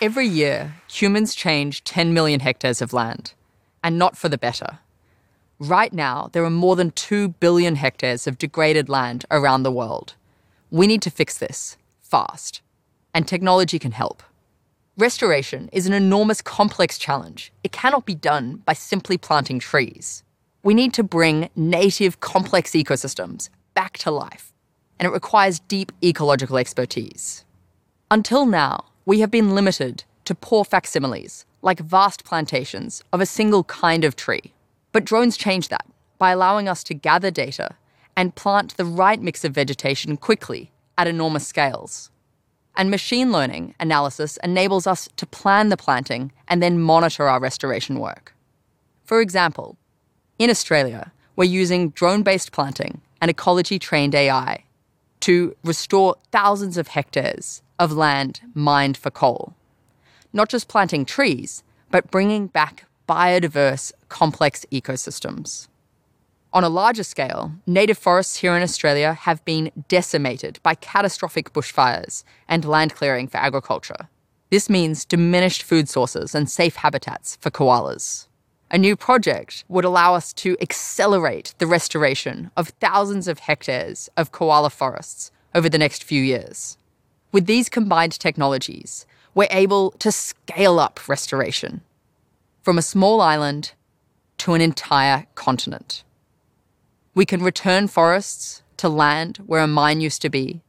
Every year, humans change 10 million hectares of land, and not for the better. Right now, there are more than 2 billion hectares of degraded land around the world. We need to fix this fast, and technology can help. Restoration is an enormous complex challenge. It cannot be done by simply planting trees. We need to bring native complex ecosystems back to life, and it requires deep ecological expertise. Until now, we have been limited to poor facsimiles, like vast plantations of a single kind of tree. But drones change that by allowing us to gather data and plant the right mix of vegetation quickly at enormous scales. And machine learning analysis enables us to plan the planting and then monitor our restoration work. For example, in Australia, we're using drone based planting and ecology trained AI to restore thousands of hectares of land mined for coal. Not just planting trees, but bringing back biodiverse, complex ecosystems. On a larger scale, native forests here in Australia have been decimated by catastrophic bushfires and land clearing for agriculture. This means diminished food sources and safe habitats for koalas. A new project would allow us to accelerate the restoration of thousands of hectares of koala forests over the next few years. With these combined technologies, we're able to scale up restoration from a small island to an entire continent. We can return forests to land where a mine used to be,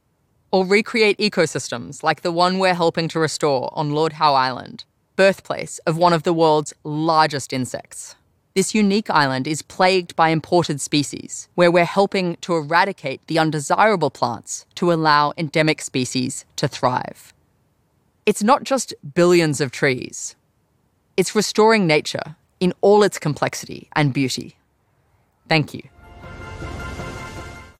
or recreate ecosystems like the one we're helping to restore on Lord Howe Island, birthplace of one of the world's largest insects. This unique island is plagued by imported species, where we're helping to eradicate the undesirable plants to allow endemic species to thrive. It's not just billions of trees, it's restoring nature in all its complexity and beauty. Thank you.